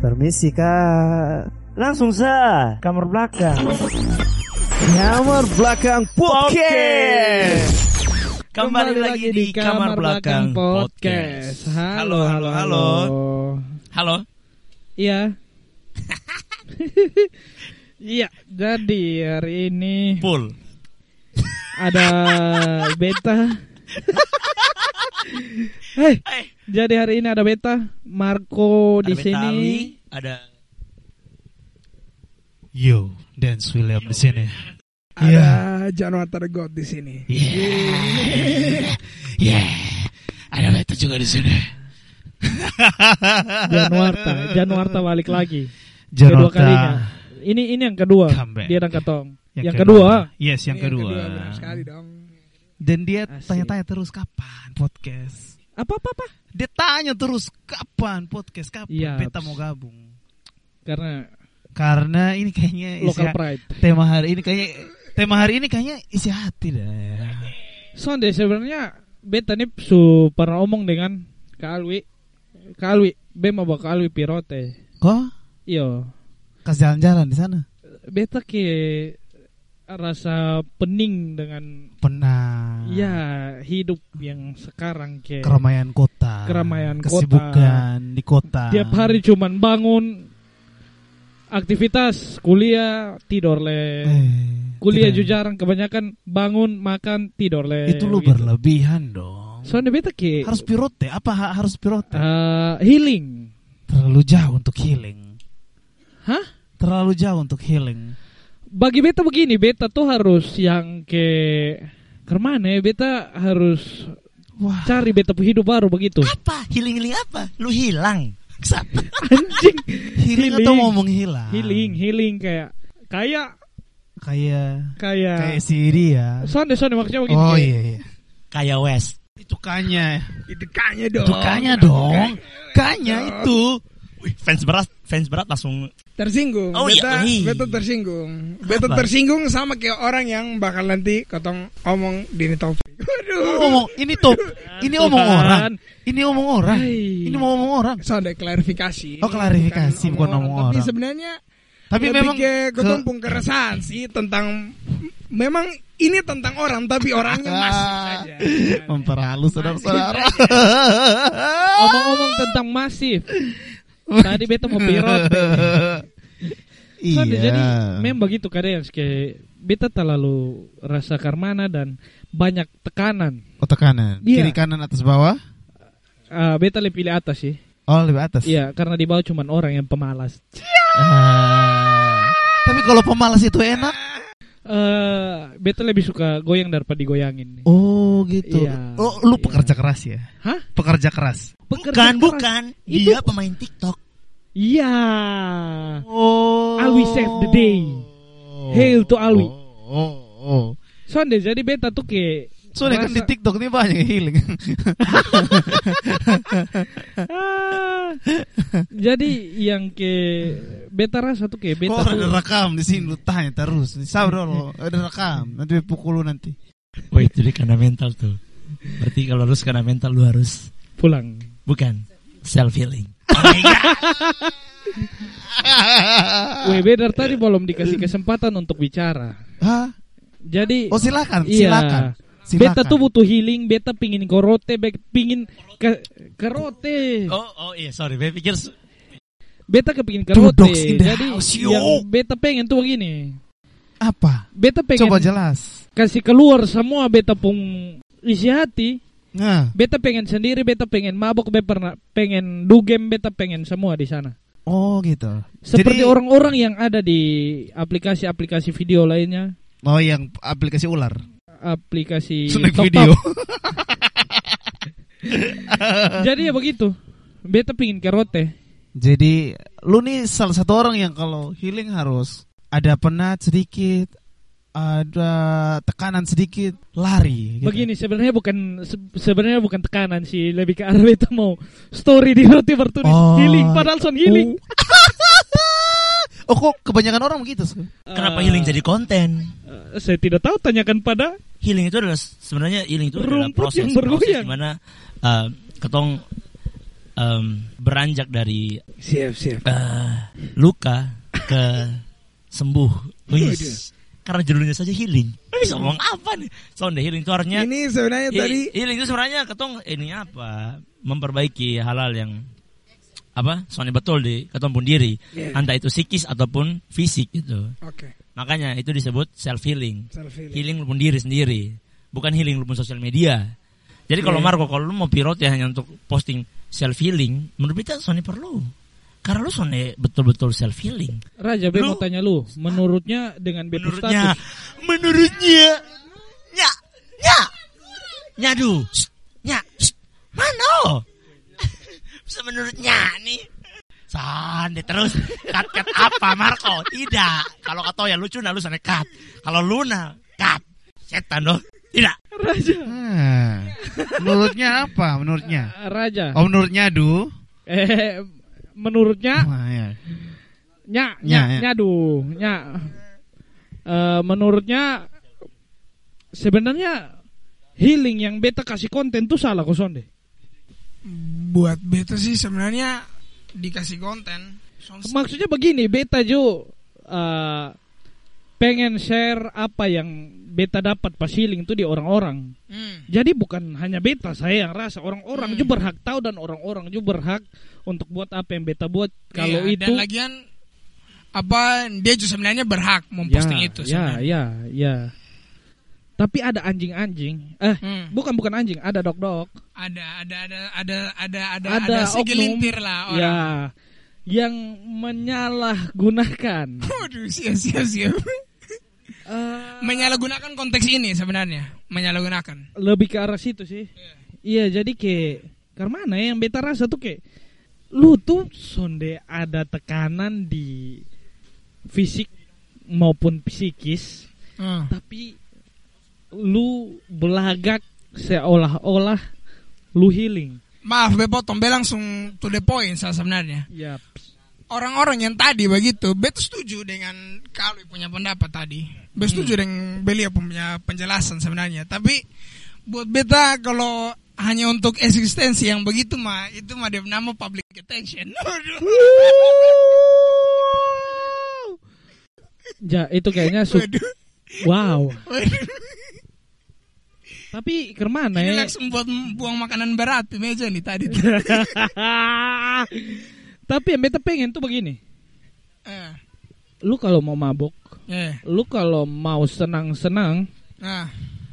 Permisi kak. Langsung sa kamar belakang. Kamar belakang podcast. Kembali, lagi di kamar belakang podcast. Halo, halo, halo. Halo. Iya. Iya, jadi hari ini Full. ada beta. Hei, Eh, jadi hari ini ada beta, Marco di sini. Ada Yo, Dance William di sini. Ada Januar God di sini. Yeah. yeah. Ada Beta juga di sini. Januarta, Januarta balik lagi. Januarta. Kedua kalinya. Ini ini yang kedua. Comeback. Dia dan ketong. Yang, Yang, kedua. kedua. Yes, yang Ini kedua. benar sekali dong. Dan dia tanya-tanya terus kapan podcast. Apa apa apa? Dia tanya terus kapan podcast, kapan Iya. Beta mau gabung. Karena Karena ini kayaknya isi local ha- pride. tema hari ini kayaknya tema hari ini kayaknya isi hati dah. Sonde sebenarnya beta nih su pernah omong dengan Kak Alwi. Kak Alwi, be mau bawa Kak Alwi pirote. Kok Iyo, kasih jalan-jalan di sana? beta ke rasa pening dengan Pernah. ya hidup yang sekarang ke Keramaian kota. Keramaian kota. Kesibukan di kota. tiap hari cuman bangun aktivitas kuliah tidur le Eh, kuliah juga jarang kebanyakan bangun makan tidur le Itu lu gitu. berlebihan dong. soalnya beta ke Harus pirote. Apa ha- harus pirote? eh, healing Terlalu jauh untuk healing. hah Terlalu jauh untuk healing. Bagi beta begini beta tuh harus yang ke ke mana ya beta harus Wah. cari beta pu hidup baru begitu apa? Healing-healing apa? Lu hilang. Anjing Healing, atau ngomong hilang? healing healing kayak kayak Kayak kayak kayak si dia. sonde sonde maksudnya begini Oh kayak- iya iya. Kayak West. Itu kanya. Itu kanya dong. Itu kanya dong. Kanya itu. Wih, fans berat, fans berat langsung Tersinggung. Oh, iya. beta, Ih. beta tersinggung. Beta tersinggung sama kayak orang yang bakal nanti kotong omong Dini Taufik. Waduh. Ngomong ini tuh. Ini Tuhan. omong orang. Ini omong orang. Ini mau omong orang. So ada klarifikasi. Oh, klarifikasi, bukan omong Tapi orang. sebenarnya Tapi lebih memang ke ke- kotong pun keresahan sih tentang memang ini tentang orang tapi orangnya masih saja. memperhalus saudara-saudara. Omong-omong tentang masif. Tadi beta mau pirot. iya. Jadi memang begitu kadang kayak beta terlalu rasa karmana dan banyak tekanan. Otak kanan, Iya. kiri kanan atas bawah. Ah, beta lebih pilih atas sih. Oh lebih atas. Iya, karena di bawah cuman orang yang pemalas. Ah. Tapi kalau pemalas itu enak. Eh, beta lebih suka goyang daripada digoyangin. Oh gitu. Iya. Oh lu Iya. pekerja keras ya? Hah? Pekerja keras. Pekerja bukan, keras. bukan. Itu- Dia pemain TikTok. Iya. Oh. Alwi save the day. Hail to Alwi. Oh. oh, oh. Sonde, jadi beta tuh kayak Soalnya kan di TikTok ini banyak yang healing. Ah, jadi yang ke beta rasa tuh kayak beta Kok ada rekam di sini lu tanya terus. Sabar dulu, ada rekam. Nanti pukul lu nanti. Wah, itu dia karena mental tuh. Berarti kalau harus karena mental lu harus pulang. bukan self healing. Weh, beda tadi belum dikasih kesempatan untuk bicara. Hah? Jadi Oh silakan, iya. silakan. Silakan. Beta tuh butuh healing, beta pingin korote, be- pingin ke kerote. Oh, oh iya, sorry. Saya pikir Beta kepingin kerote. Jadi yang beta pengen tuh begini. apa? Beta pengen Coba jelas. Kasih keluar semua beta pun isi hati. Nah. Beta pengen sendiri, beta pengen mabok, beta pernah pengen dugem, beta pengen semua di sana. Oh gitu. Seperti orang-orang yang ada di aplikasi-aplikasi video lainnya, Oh yang aplikasi ular. aplikasi Snack TokTok. video. Jadi ya begitu. Beta pingin kerote. Jadi lu nih salah satu orang yang kalau healing harus ada penat sedikit, ada tekanan sedikit, lari. gitu. Begini sebenarnya bukan se- sebenarnya bukan tekanan sih, lebih ke arah beta mau story di roti bertulis Oh. healing padahal son healing. Oh kok kebanyakan orang begitu? sih? kenapa Eh, healing jadi konten? eh, saya tidak tahu tanyakan pada Healing itu adalah sebenarnya healing itu adalah proses yang bergoyang. di mana uh, ketong em, beranjak dari Siap, siap. eh, luka ke sembuh. Wis. Karena judulnya saja healing. Bisa ngomong apa nih? Sonde healing itu artinya Ini sebenarnya He- tadi healing itu sebenarnya ketong ini apa? Memperbaiki hal-hal yang apa? Soalnya betul di ketong pun diri. Iya. Entah itu psikis ataupun fisik gitu. Oke, Makanya itu disebut self healing. self healing. Healing lu pun diri sendiri, bukan healing lu pun sosial media. Jadi kalau Iya. Marco kalau lu mau pirot ya hanya untuk posting self healing, menurut kita Sony perlu. Karena lu Sony betul-betul self healing. Raja, Lu- mau tanya lu, menurutnya dengan beta Menurutnya, status, menurutnya, nya, nya, nyadu, nya, mana? Bisa menurutnya nih. Sande terus cut cut apa Marco? Tidak. Kalau kata ya lucu nah lu sana cut. Kalau Luna cut. Setan dong. Tidak. Raja, Ah, menurutnya apa? Menurutnya? Raja, Oh, menurutnya Du? eh, menurutnya Wah, ya. nya Nya, nya ya. nyadu nya Eh, menurutnya sebenarnya healing yang beta kasih konten tuh salah kok sonde Buat beta sih sebenarnya dikasih konten. Sons- maksudnya begini beta jo eh, pengen share apa yang beta dapat pas healing tuh di orang-orang Hmm. jadi bukan hanya beta saya yang rasa orang-orang Hmm. juga berhak tahu dan orang-orang juga berhak untuk buat apa yang beta buat kalau Iya, itu dan lagian apa dia juga sebenarnya berhak memposting ya, itu ya sebenarnya. ya ya tapi ada anjing-anjing eh Hmm. bukan bukan anjing ada dok-dok Ada ada ada ada ada ada ada, ada, oknum segelintir lah orang. ya yang menyalahgunakan Waduh, siap siap siap. Eh, Menyalahgunakan konteks ini sebenarnya, menyalahgunakan. lebih ke arah situ sih iya jadi kayak karena mana ya yang beta rasa tuh kayak lu tuh sonde ada tekanan di fisik maupun psikis Hmm. tapi lu belagak seolah-olah lu healing Maaf, Be potong, Be langsung to the point sebenarnya. ya Orang-orang yang tadi begitu, Be tuh setuju dengan kalau punya pendapat tadi. Be setuju dengan beliau punya penjelasan sebenarnya. Tapi buat beta kalau hanya untuk eksistensi yang begitu mah itu mah dia nama public attention. Ja itu kayaknya su- Waduh. wow Waduh. tapi ke mana Ini ya langsung buat buang makanan berat di meja nih tadi. tapi yang beta pengen tuh begini Eh, lu kalau mau mabuk eh, lu kalau mau senang-senang nah,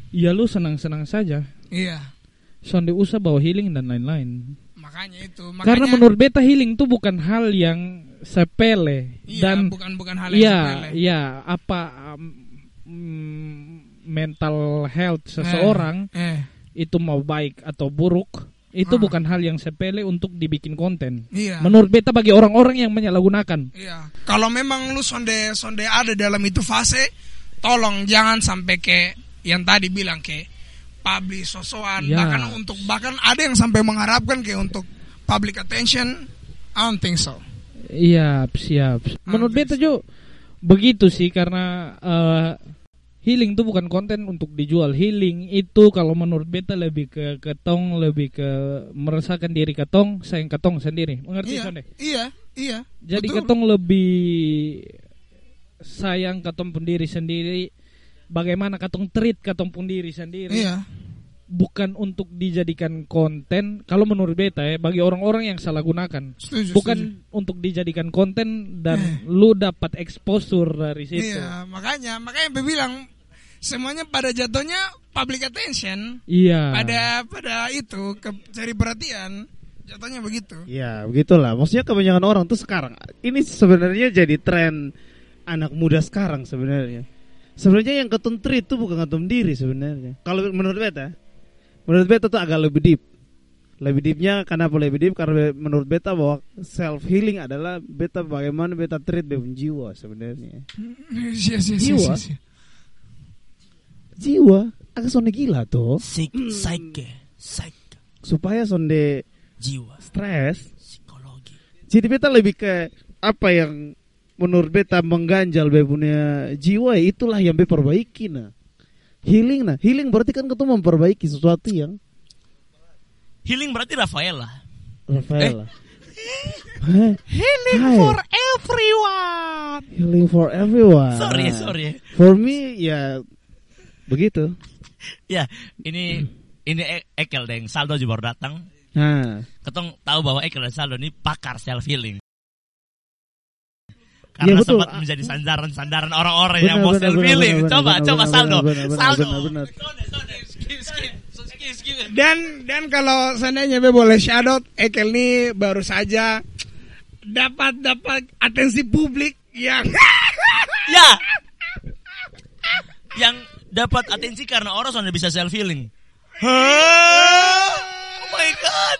ya lu senang-senang saja iya. sonde usah bawa healing dan lain-lain Makanya itu. Makanya, karena menurut beta healing tuh bukan hal yang sepele iya, dan bukan bukan hal yang Iya, sepele. iya, apa um, mm, mental health seseorang Eh, itu mau baik atau buruk, itu Ah. bukan hal yang sepele untuk dibikin konten. iya. Menurut beta bagi orang-orang yang menyalahgunakan. Iya. Kalau memang lu sonde sonde ada dalam itu fase, tolong jangan sampai ke yang tadi bilang ke publish sosokan Ya. bahkan untuk bahkan ada yang sampai mengharapkan kayak untuk public attention. I don't think so. Iya, siap. Menurut beta jo begitu sih karena eh, healing itu bukan konten untuk dijual. Healing itu kalau menurut beta lebih ke ketong, lebih ke merasakan diri ketong, sayang ketong sendiri. Mengerti Iya, Sonde? iya, iya. Jadi Betul. ketong lebih sayang ketong pun diri sendiri. Bagaimana ketong treat ketong pun diri sendiri. Iya. Bukan untuk dijadikan konten. Kalau menurut beta ya, bagi orang-orang yang salah gunakan. Setuju, Bukan setuju. untuk dijadikan konten dan lu dapat exposure dari situ. Iya, makanya makanya bilang semuanya pada jatuhnya public attention. Iya. Pada pada itu ke, cari perhatian. Jatuhnya begitu. Ya begitulah. Maksudnya kebanyakan orang tuh sekarang ini sebenarnya jadi tren anak muda sekarang sebenarnya. Sebenarnya yang ketum treat itu bukan ketum diri sebenarnya. Kalau menurut beta, menurut beta tuh agak lebih deep. Lebih deepnya karena apa lebih deep karena menurut beta bahwa self healing adalah beta bagaimana beta treat punya jiwa sebenarnya. Iya, iya, iya, Jiwa. Jiwa agak sonde gila tuh Psik, psyche, psyche, supaya sonde jiwa, stres psikologi. Jadi beta lebih ke apa yang menurut beta mengganjal be punya jiwa itulah yang be perbaiki nah. Healing nah, healing berarti kan ketemu memperbaiki sesuatu yang Healing berarti Rafaela. Rafaela. Hah? Healing Hai. for everyone. Healing for everyone. Sorry sorry. For me ya begitu. Ya, ini ini E- Ekel deng, Saldo juga baru datang. Nah, Ketong tahu bahwa Ekel dan Saldo ini pakar self healing. Iya, Karena betul. sempat menjadi sandaran-sandaran orang-orang yang mau self healing. benar, Coba, benar, coba benar, Saldo. Saldo. Dan dan kalau seandainya be boleh out, Ekel ini baru saja dapat dapat atensi publik yang Ya. Yang dapat atensi karena orang sudah bisa self healing. Oh my god.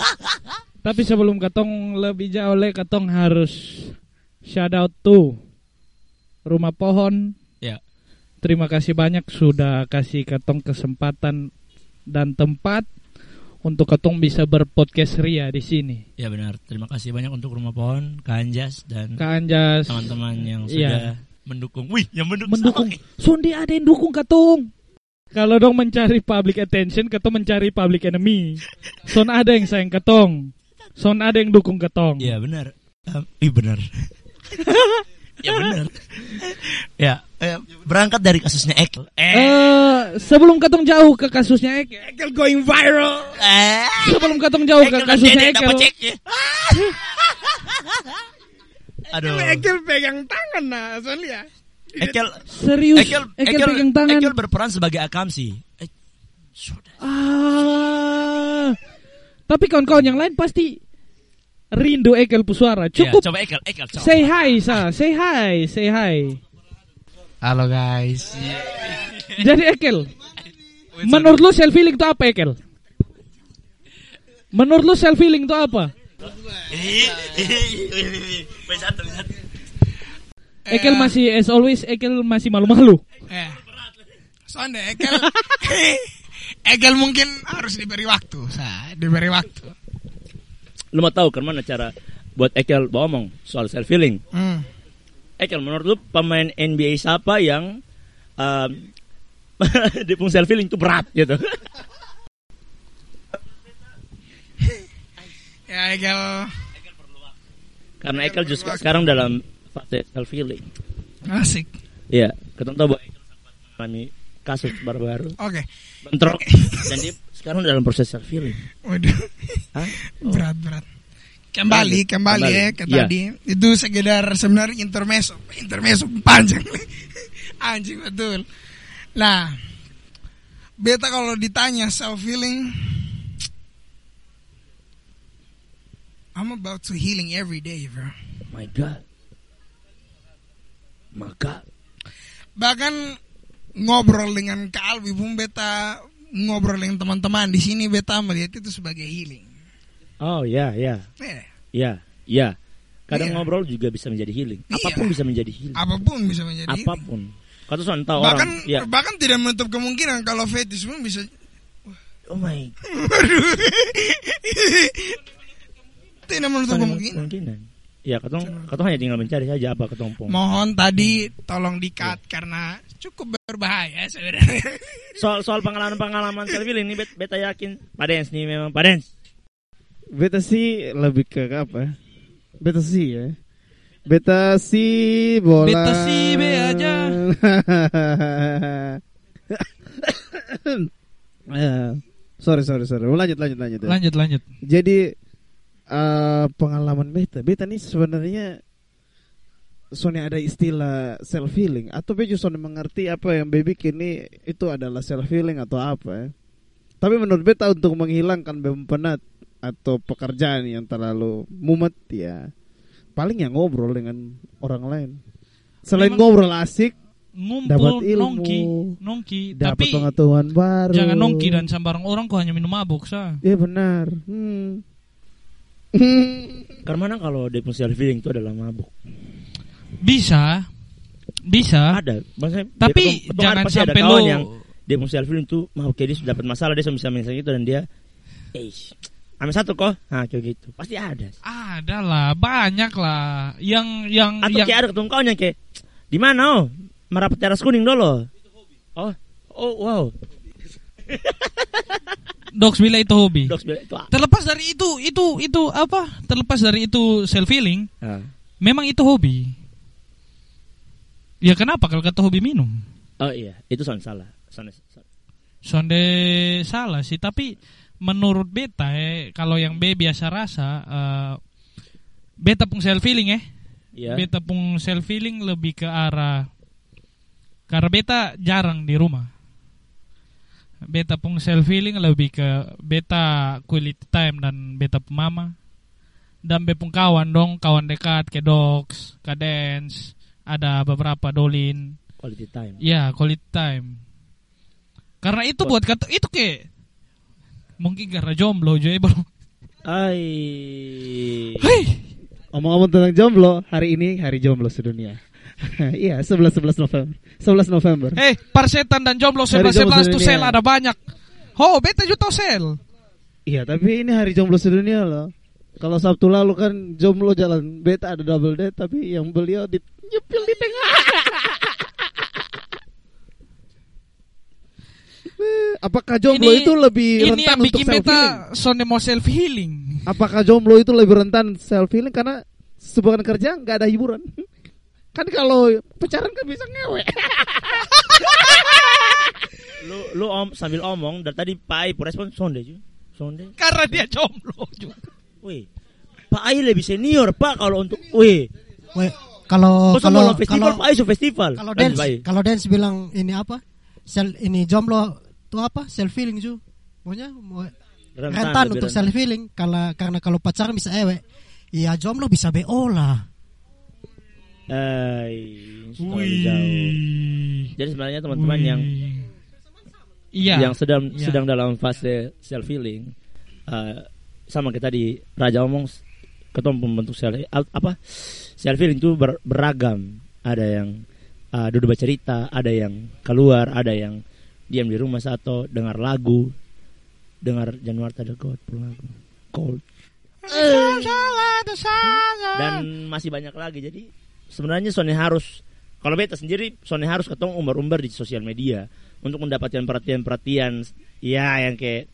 Tapi sebelum katong lebih jauh le katong harus shout out to Rumah Pohon. Ya. Terima kasih banyak sudah kasih katong kesempatan dan tempat untuk katong bisa berpodcast ria di sini. Ya benar. Terima kasih banyak untuk Rumah Pohon, Kak Anjas dan Kak Anjas teman-teman yang Iya. sudah mendukung. Wih, yang mendukung. mendukung. sama. Sondi ada yang dukung katong. Kalau dong mencari public attention, katong mencari public enemy. Son ada yang sayang katong. Son ada yang dukung katong. Iya benar. Um, ih benar. ya benar. ya, eh, berangkat dari kasusnya Ekel. Eh, Eh, sebelum katong jauh ke kasusnya Ekel, Ekel going viral. eh. sebelum katong jauh ke Ekel kasusnya Ekel. Aduh. Ekel pegang tangan nah, soalnya. Ekel, serius Ekel, Ekel, Ekel, pegang tangan. Ekel berperan sebagai akamsi. Eh, sudah. Ah. Tapi kawan-kawan yang lain pasti rindu Ekel Puswara. Cukup Ya, coba Ekel, Ekel, coba. say hi sa, say hi, say hi. Halo guys. Jadi Ekel, menurut lu self healing itu apa Ekel? Menurut lu self healing itu apa? Satu. Ekel masih as always Ekel masih malu-malu. Eh. Soalnya Ekel Ekel mungkin harus diberi waktu, sa, diberi waktu. Lu mau tahu kan mana cara buat Ekel ngomong soal self healing? Hmm. Ekel, menurut lu pemain NBA siapa yang um, di pung self healing itu berat gitu? Ya Ekel Karena Ekel justru sekarang dalam fase self healing. asik. Iya, kita tahu bahwa Ekel mengalami kasus baru-baru Oke. bentrok dan dia sekarang dalam proses self healing. Waduh. Hah? Berat berat. Kembali, kembali, Kembali. ya ke Iya. tadi. Itu sekedar sebenarnya intermezzo. Intermezzo panjang. Anjing betul. Nah, beta kalau ditanya self healing, I'm about to healing every day, bro. My God. Maka Bahkan ngobrol dengan Kak Alwi pun beta ngobrol dengan teman-teman di sini beta melihat itu sebagai healing. Oh ya ya Eh, ya ya. Kadang Iya. ngobrol juga bisa menjadi healing. Iya. Apa pun bisa menjadi healing. apa pun bisa menjadi healing. Apa pun. Kata tahu bahkan orang. Ya. bahkan tidak menutup kemungkinan kalau fetish pun bisa Oh my. tidak menutup kemungkinan. Kemungkinan. Ya, katong katong hanya tinggal mencari saja apa ketompong. Mohon tadi tolong di-cut karena cukup berbahaya sebenarnya. Soal soal pengalaman-pengalaman healing ini bet, beta yakin Padens nih memang Padens. beta sih lebih ke apa? ya? Beta sih ya. Beta sih bola. Beta sih be aja. Eh, sorry sorry sorry. Lanjut lanjut lanjut. ya. Lanjut lanjut. Jadi eh, pengalaman beta, beta nih sebenarnya Soalnya ada istilah self healing atau be justru mengerti apa yang be bikin ini itu adalah self healing atau apa ya. Tapi menurut beta untuk menghilangkan be penat atau pekerjaan yang terlalu mumet ya paling yang ngobrol dengan orang lain. Selain Memang- ngobrol asik, Ngumpul Dapat ilmu. nongki, nongki. dapat Tapi pengetahuan baru. jangan nongki dan sambarang orang kok hanya minum mabuk sa. Iya benar. Hmm. Karena mana kalau dia self healing itu adalah mabuk. Bisa, bisa. Ada. Maksudnya dia Tapi ketemu jangan pasti ada sampai kawan lo yang dia self healing itu mabuk kayak dia sudah dapat masalah dia bisa misalnya itu dan dia eh ambil satu kok. Nah, kayak gitu. Pasti ada. ada lah, banyak lah. Yang yang Atau yang kayak ada ketemu kawan yang kayak di mana oh? Merapat teras kuning dulu. Oh. Oh, wow. Dogs bila itu hobi. Dogs bilang itu apa? Terlepas dari itu, itu, itu apa? Terlepas dari itu self healing, Ah. memang itu hobi. Ya kenapa kalau kata hobi minum? Oh iya, itu soal salah. Soalnya, Sonde salah sih, tapi menurut beta eh, kalau yang B biasa rasa, eh, beta pun self healing eh, Iya. beta pun self healing lebih ke arah karena beta jarang di rumah. Beta pun self healing lebih ke beta quality time dan beta mama dan be pun kawan dong, kawan dekat ke dogs, ke dance, ada beberapa dolin. Quality time. Ya, quality time. Karena itu buat kata itu ke mungkin karena jomblo juga belum. Ai. Hei, Omong-omong tentang jomblo, hari ini hari jomblo sedunia. Iya, 11 11 November. 11 November. hei, parsetan dan jomblo Hari 11 jomblo 11 tuh sel ada banyak. Oh, beta juga tahu sel. Iya, tapi ini hari jomblo sedunia loh. Kalau Sabtu lalu kan jomblo jalan beta ada double date tapi yang beliau di nyepil di tengah. Eh, Apakah jomblo Ini- itu lebih Ini rentan yang untuk bikin self healing? beta sonde mau self healing. Apakah jomblo itu lebih rentan self healing karena sebuah kerja nggak ada hiburan? Kan kalau pacaran kan bisa ngewe. Lu lu om sambil omong dari tadi Pak Ai respon sonde juga. Sonde. Karena dia jomblo juga. Wih. Pak Ai lebih senior, Pak kalau untuk wih. Weh, kalau Oh, kalau kalau festival kalau Pak Ai so festival. kalau dance kalau dance bilang ini apa? Sel ini jomblo tuh apa? Self healing ju. Pokoknya mau- Rentan, rentan, untuk rentan. self healing karena karena kalau pacaran bisa ewe. Ya jomblo bisa BO lah. Ai, terlalu jauh. Jadi sebenarnya teman-teman yang Iya. yang sedang Iya. sedang dalam fase self healing uh, sama kita di Raja omong ketemu pembentuk self apa self healing itu ber- beragam ada yang uh, duduk bercerita ada yang keluar ada yang diam di rumah satu dengar lagu dengar Januarta the God lagu cold dan masih banyak lagi jadi sebenarnya Sony harus kalau beta sendiri Sony harus ketemu umbar-umbar di sosial media untuk mendapatkan perhatian-perhatian ya yang kayak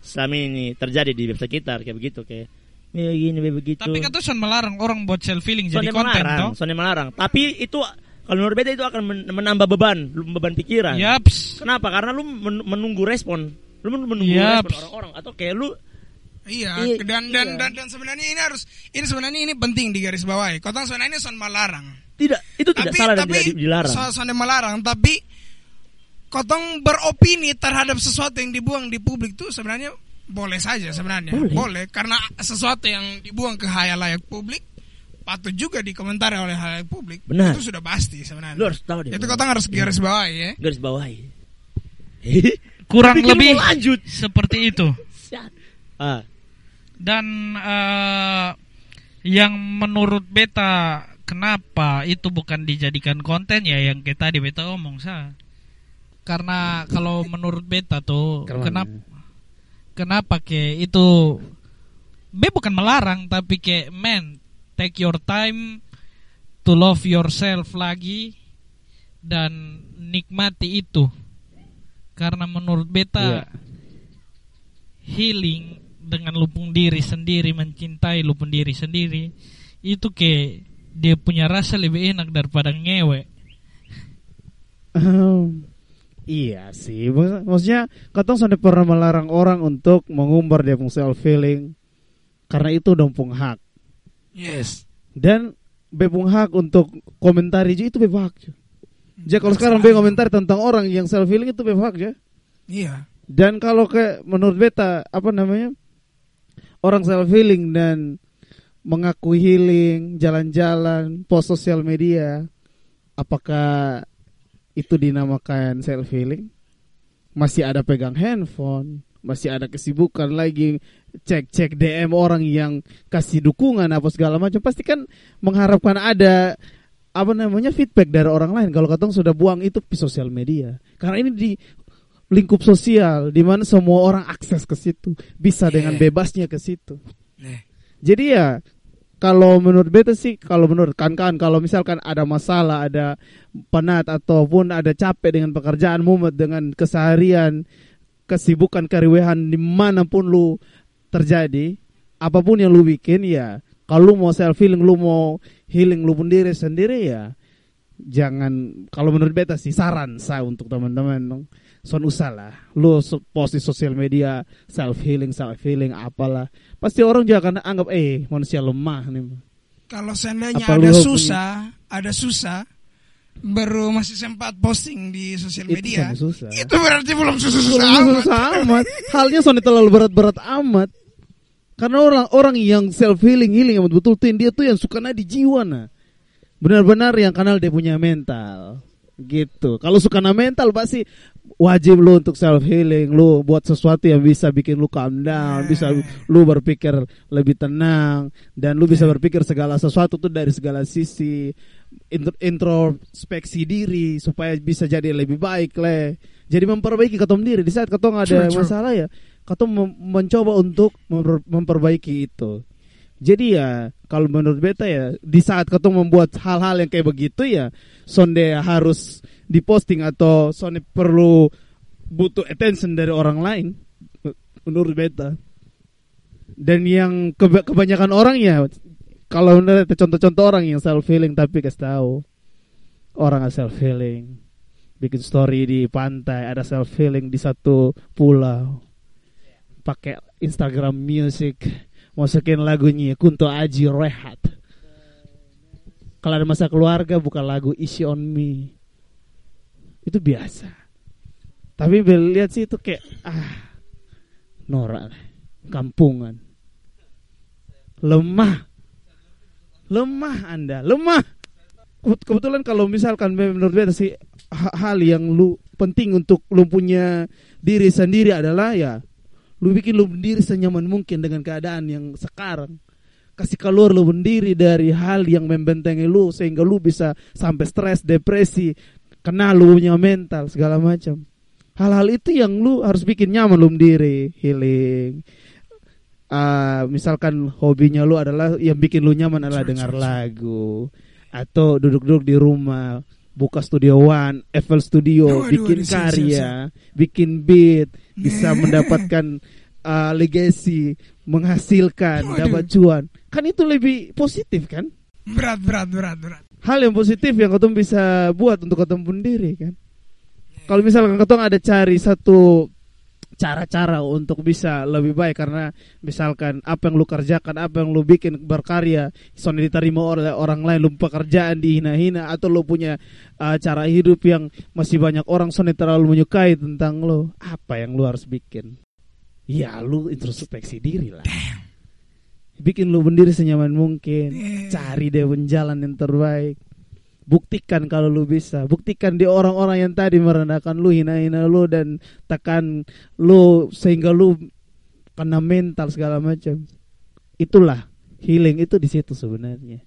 selama ini terjadi di website kita kayak begitu kayak ya gini kayak begitu Tapi kan tuh son melarang orang buat self Sony jadi konten melarang toh. Sony melarang tapi itu kalau menurut beta itu akan men- menambah beban beban pikiran Yaps. kenapa karena lu men- menunggu respon lu men- menunggu Yaps. respon orang-orang atau kayak lu Iya, Iya, dan dan, iya. dan dan sebenarnya ini harus ini sebenarnya ini penting di garis bawahi. Kotong sebenarnya ini son melarang. tidak itu tidak tapi salah dan tapi tidak di- dilarang so, son melarang, tapi kotong beropini terhadap sesuatu yang dibuang di publik tuh sebenarnya boleh saja sebenarnya. Boleh. karena sesuatu yang dibuang ke halayak publik patut juga dikomentari oleh halayak publik. Benar. Itu sudah pasti sebenarnya. lu harus tahu deh Itu kotong harus garis bawahi ya. garis bawahi Kurang lebih lanjut seperti itu. ah Dan eh, yang menurut beta kenapa itu bukan dijadikan konten ya yang kita tadi beta omong sa. Karena kalau menurut beta tuh kenapa kenapa ke itu B bukan melarang tapi kayak man take your time to love yourself lagi dan nikmati itu karena menurut beta Iya. healing dengan lupung diri sendiri mencintai lupung diri sendiri itu ke dia punya rasa lebih enak daripada ngewe Ehm, iya sih, Mak- maksudnya katong sudah pernah melarang orang untuk mengumbar dia pun self feeling karena itu dompung hak Yes. dan bepung hak untuk komentari juga itu bepung hak. Jadi kalau sekarang be komentar tentang orang yang self feeling itu bepung hak ya. Iya. Dan kalau ke menurut beta apa namanya orang self healing dan mengaku healing, jalan-jalan, post sosial media, apakah itu dinamakan self healing? Masih ada pegang handphone, masih ada kesibukan lagi cek-cek DM orang yang kasih dukungan apa segala macam, pasti kan mengharapkan ada apa namanya feedback dari orang lain. Kalau katong sudah buang itu di sosial media, karena ini di lingkup sosial di mana semua orang akses ke situ, bisa dengan bebasnya ke situ. Nih. Jadi ya kalau menurut beta sih kalau menurut kan-kan kalau misalkan ada masalah, ada penat ataupun ada capek dengan pekerjaan mumet dengan keseharian kesibukan keriwehan di mana pun lu terjadi, apa pun yang lu bikin ya, kalau lu mau self healing, lu mau healing lu sendiri sendiri ya, jangan kalau menurut beta sih saran saya untuk teman-teman dong son usah lah lu post di sosial media self healing self healing apalah pasti orang juga akan anggap eh manusia lemah nih Kalau seandainya Apa ada susah, ada susah, baru masih sempat posting di sosial Itu media. sama susah. Itu berarti belum susah-susah Susah, amat. susah amat. Halnya soalnya terlalu berat-berat amat. Karena orang-orang yang self healing healing yang betul tuh dia tuh yang suka di jiwa nah. Benar-benar yang kenal dia punya mental. Gitu. Kalau suka na mental pasti wajib lu untuk self healing, lu buat sesuatu yang bisa bikin lu calm down, bisa lu berpikir lebih tenang dan lu bisa berpikir segala sesuatu tuh dari segala sisi intro- introspeksi diri supaya bisa jadi lebih baik le. Jadi memperbaiki ketong diri di saat ketong ada True, masalah ya, ketong mem- mencoba untuk memper- memperbaiki itu. Jadi ya kalau menurut beta ya di saat ketong membuat hal-hal yang kayak begitu ya sonde harus diposting atau sonde perlu butuh attention dari orang lain menurut beta. Dan yang keba- kebanyakan orang ya kalau menurut contoh-contoh orang yang self healing tapi kasih tahu. Orang self healing bikin story di pantai ada self healing di satu pulau. Pakai Instagram music masukin lagunya Kunto Aji Rehat. Kalau ada masa keluarga bukan lagu Easy on Me itu biasa. Tapi bel lihat sih itu kayak ah norak kampungan. Lemah. Lemah anda lemah. Kebet- kebetulan kalau misalkan menurut beta sih ha- hal yang lu penting untuk lu punya diri sendiri adalah ya lu bikin lu sendiri senyaman mungkin dengan keadaan yang sekarang. Kasih keluar lu sendiri dari hal yang membentengi lu sehingga lu bisa sampai stres depresi kena lu punya mental segala macam hal-hal itu yang lu harus bikin nyaman lu sendiri healing Ah, misalkan hobinya lu adalah yang bikin lu nyaman adalah dengar lagu atau duduk-duduk di rumah buka studio one, FL Studio, Waduh, bikin siap, karya, bikin beat, bisa Nah. mendapatkan ah, legacy, menghasilkan, Waduh. dapat cuan. Kan itu lebih positif kan? Berat, berat, berat, berat. Hal yang positif yang ketemu bisa buat untuk ketemu sendiri kan. Kalau misalkan ketemu ada cari satu cara-cara untuk bisa lebih baik karena misalkan apa yang lu kerjakan, apa yang lu bikin berkarya, soalnya diterima oleh orang lain, lu pekerjaan dihina-hina atau lu punya uh, cara hidup yang masih banyak orang soalnya terlalu menyukai tentang lu, apa yang lu harus bikin? Ya lu introspeksi diri lah. Bikin lu sendiri senyaman mungkin, cari deh jalan yang terbaik. Buktikan kalau lu bisa. Buktikan di orang-orang yang tadi merendahkan lu, hina-hina lu dan tekan lu sehingga lu kena mental segala macam. Itulah healing itu di situ sebenarnya.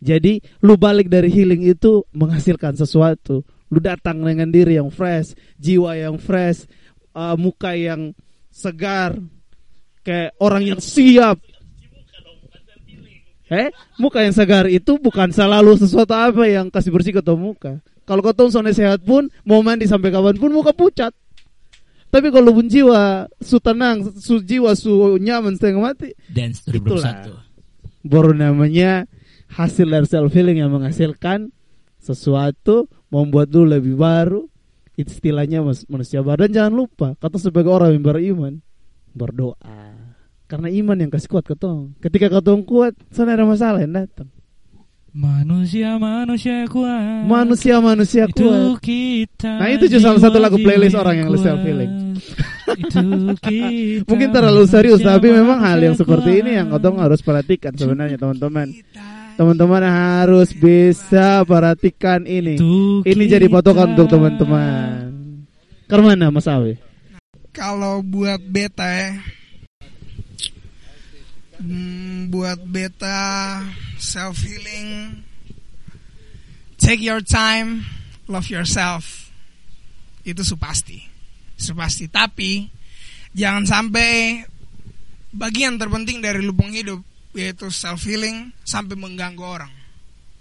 Jadi lu balik dari healing itu menghasilkan sesuatu. Lu datang dengan diri yang fresh, jiwa yang fresh, uh, muka yang segar, kayak orang yang siap. Eh, muka yang segar itu bukan selalu sesuatu apa yang kasih bersih ke muka. Kalau kau soalnya sehat pun, mau mandi sampai kapan pun muka pucat. Tapi kalau pun jiwa, su tenang, su jiwa, su nyaman setengah mati, Dance Itulah. 2021. baru namanya hasil dari self healing yang menghasilkan sesuatu membuat lu lebih baru istilahnya manusia baru dan jangan lupa kata sebagai orang yang beriman berdoa karena iman yang kasih kuat ketong ketika ketong kuat sana ada masalah yang datang Manusia manusia kuat. manusia manusia itu kuat kita. Nah, itu juga salah satu lagu playlist orang yang itu kita. mungkin terlalu serius manusia tapi memang hal yang seperti ini yang ketong harus perhatikan sebenarnya teman-teman teman-teman harus bisa perhatikan ini Itu Ini jadi patokan untuk teman-teman. Ke mana Mas Awi? Kalau buat beta ya, hmm, buat beta self healing, take your time, love yourself, itu supasti, supasti. Tapi jangan sampai bagian terpenting dari lubang hidup yaitu self healing sampai mengganggu orang.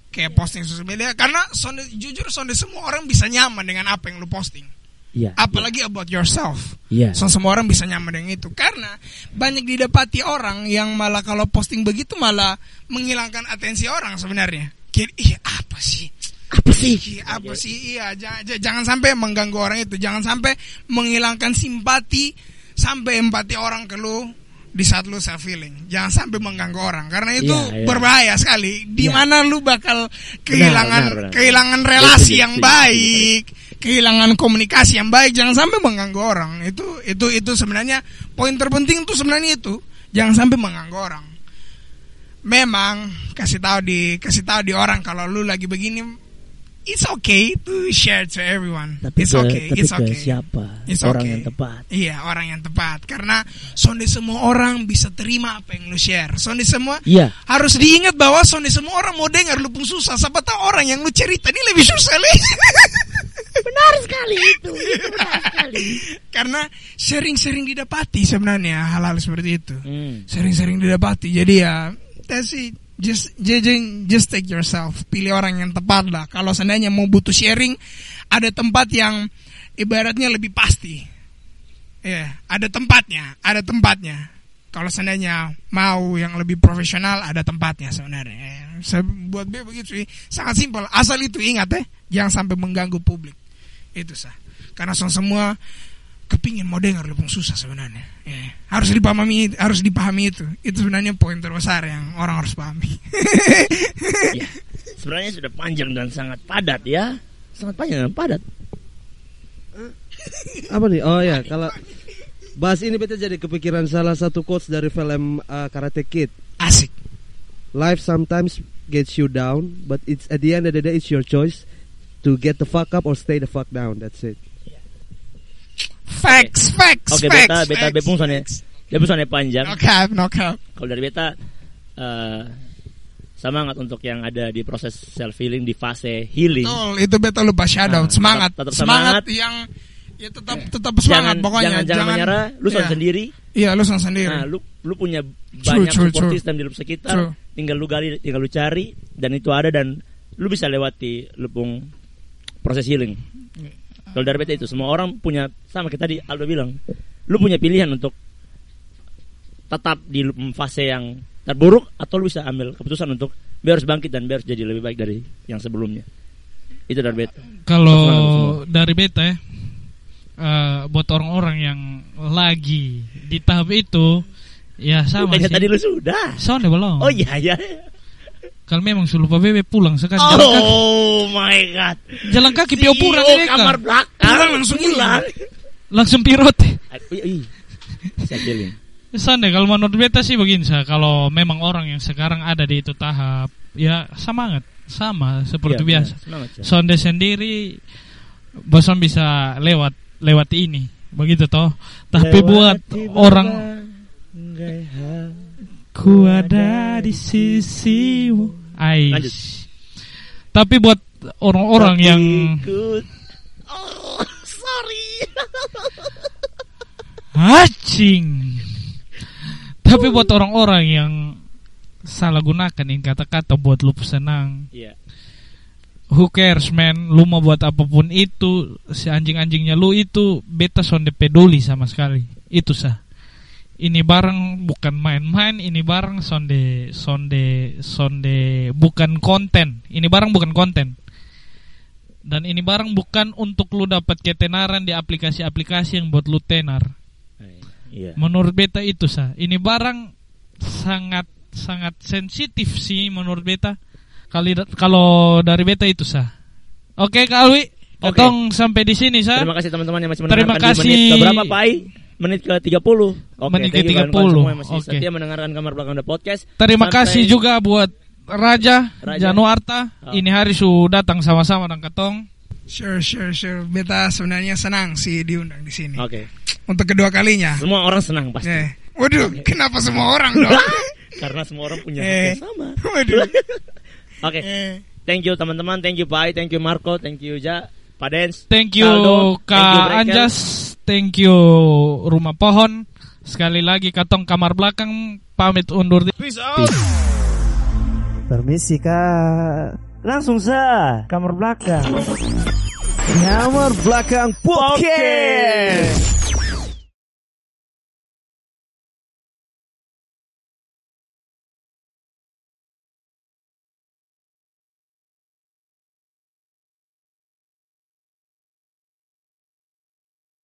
Kayak posting sosial media. Karena sonde, jujur sonde semua orang bisa nyaman dengan apa yang lu posting Iya. Apalagi about yourself. Iya. So, semua orang bisa nyaman dengan itu karena banyak didapati orang yang malah kalau posting begitu malah menghilangkan atensi orang sebenarnya. Kira, ih apa sih? Apa sih? Ih, apa sih? Iya, jangan, jangan sampai mengganggu orang itu, jangan sampai menghilangkan simpati sampai empati orang ke lu di saat lu self healing. Jangan sampai mengganggu orang karena itu Iya, iya. berbahaya sekali. Di Iya. mana lu bakal kehilangan benar, benar. kehilangan relasi Setuju, yang setuju, baik, kehilangan komunikasi yang baik. Jangan sampai mengganggu orang. Itu itu itu sebenarnya poin terpenting tuh sebenarnya itu. Jangan sampai mengganggu orang. Memang kasih tahu di kasih tahu di orang kalau lu lagi begini it's okay to share to everyone. Tapi it's ke, okay, tapi it's ke okay. siapa? It's Orang okay. yang tepat. Iya, orang yang tepat. Karena sonde semua orang bisa terima apa yang lu share. Sonde semua Iya. harus diingat bahwa sonde semua orang mau dengar lu pun susah. Siapa tahu orang yang lu cerita ini lebih susah Le. Benar sekali itu. Benar sekali. Karena sering-sering didapati sebenarnya hal-hal seperti itu. Hmm. Sering-sering didapati. Jadi ya, that's it. Just, just, just take yourself. Pilih orang yang tepat lah. Kalau seandainya mau butuh sharing, ada tempat yang ibaratnya lebih pasti. Ya, ada tempatnya, ada tempatnya. Kalau seandainya mau yang lebih profesional, ada tempatnya sebenarnya. Ya, saya buat B begitu sih, sangat simpel. Asal itu ingat ya, jangan sampai mengganggu publik. Itu sah. Karena semua kepingin mau dengar lebih susah sebenarnya. Ya, harus dipahami, harus dipahami itu. Itu sebenarnya poin terbesar yang orang harus pahami. Ya. Sebenarnya sudah panjang dan sangat padat ya. Sangat panjang dan padat. Apa nih? Oh ya, kalau bahas ini beta jadi kepikiran salah satu quotes dari film uh, Karate Kid. Asik. Life sometimes gets you down, but it's at the end of the day it's your choice to get the fuck up or stay the fuck down. That's it. Facts, facts, Oke, facts. beta beta facts, bepung soalnya. facts. Bepung soalnya panjang. No cap, no cap. Kalau dari beta eh, semangat untuk yang ada di proses self healing di fase healing. Betul, itu beta lupa shout out. Nah, semangat, tetap- tetap semangat, semangat. yang ya tetap tetap semangat jangan, pokoknya. jangan, jangan menyerah, lu Iya. yeah. sendiri. Iya, lu son sendiri. Nah, lu lu punya banyak true, support true. system di lu sekitar. True. Tinggal lu gali, tinggal lu cari dan itu ada dan lu bisa lewati lupung proses healing. Kalau dari beta itu semua orang punya sama kita tadi Aldo bilang, lu punya pilihan untuk tetap di fase yang terburuk atau lu bisa ambil keputusan untuk biar harus bangkit dan biar harus jadi lebih baik dari yang sebelumnya. Itu dari beta. Kalau dari beta ya, eh, buat orang-orang yang lagi di tahap itu, ya sama Bukannya sih. tadi lu sudah. Soalnya belum. Oh iya iya. Kalau memang lupa bebe pulang sekarang. Jalan kaki, Oh my god. jalan kaki pio CEO mereka. kamar belakang Pulang langsung pulang. Langsung pirote. Feeling. Sande kalau menurut beta sih begini sa, kalau memang orang yang sekarang ada di itu tahap, ya semangat, sama seperti Iya, biasa. Semangat, ya. Sonde sendiri, bosan bisa lewat lewat ini, begitu toh. Tapi Lewati buat orang berbagai hal. ku ada di sisimu, Ais. Lanjut. Tapi buat orang-orang yang Oh, sorry. Hacing. Tapi buat orang-orang yang salah gunakan ini kata-kata buat lu senang. Iya. Who cares man Lu mau buat apa pun itu Si anjing-anjingnya lu itu Beta sonde peduli sama sekali Itu sah Ini barang bukan main-main Ini barang sonde Sonde Sonde Bukan konten Ini barang bukan konten Dan ini barang bukan untuk lu dapat ketenaran Di aplikasi-aplikasi yang buat lu tenar Iya. Menurut beta itu sah Ini barang Sangat Sangat sensitif sih Menurut beta Kali Kalau dari beta itu sah Oke Kak Alwi Oke. Ketong sampai di sini sah Terima kasih teman-teman yang masih Terima mendengarkan di kasih. menit berapa Pai? Menit ke 30. Oke, Menit ke thank you kawan-kawan 30. semua yang masih Oke. setia mendengarkan kamar belakang The podcast. Terima Sampai- kasih juga buat Raja, Raja. Januarta Oh. Ini hari sudah datang sama-sama dan ketong Sure, sure, sure. Beta sebenarnya senang sih diundang di sini. Oke. Untuk kedua kalinya. Semua orang senang pasti. Eh, waduh, kenapa semua orang dong? Karena semua orang punya hak Eh. yang sama. waduh. Oke. Eh, Thank you teman-teman, thank you Pai, thank you Marco, thank you Ja, Pak Dens. Thank you Aldo, thank you Kak. Anjas Thank you Rumah Pohon Sekali lagi ketong kamar belakang Pamit undur diri peace out. Permisi kak. Langsung sa kamar belakang. Kamar Belakang Podcast.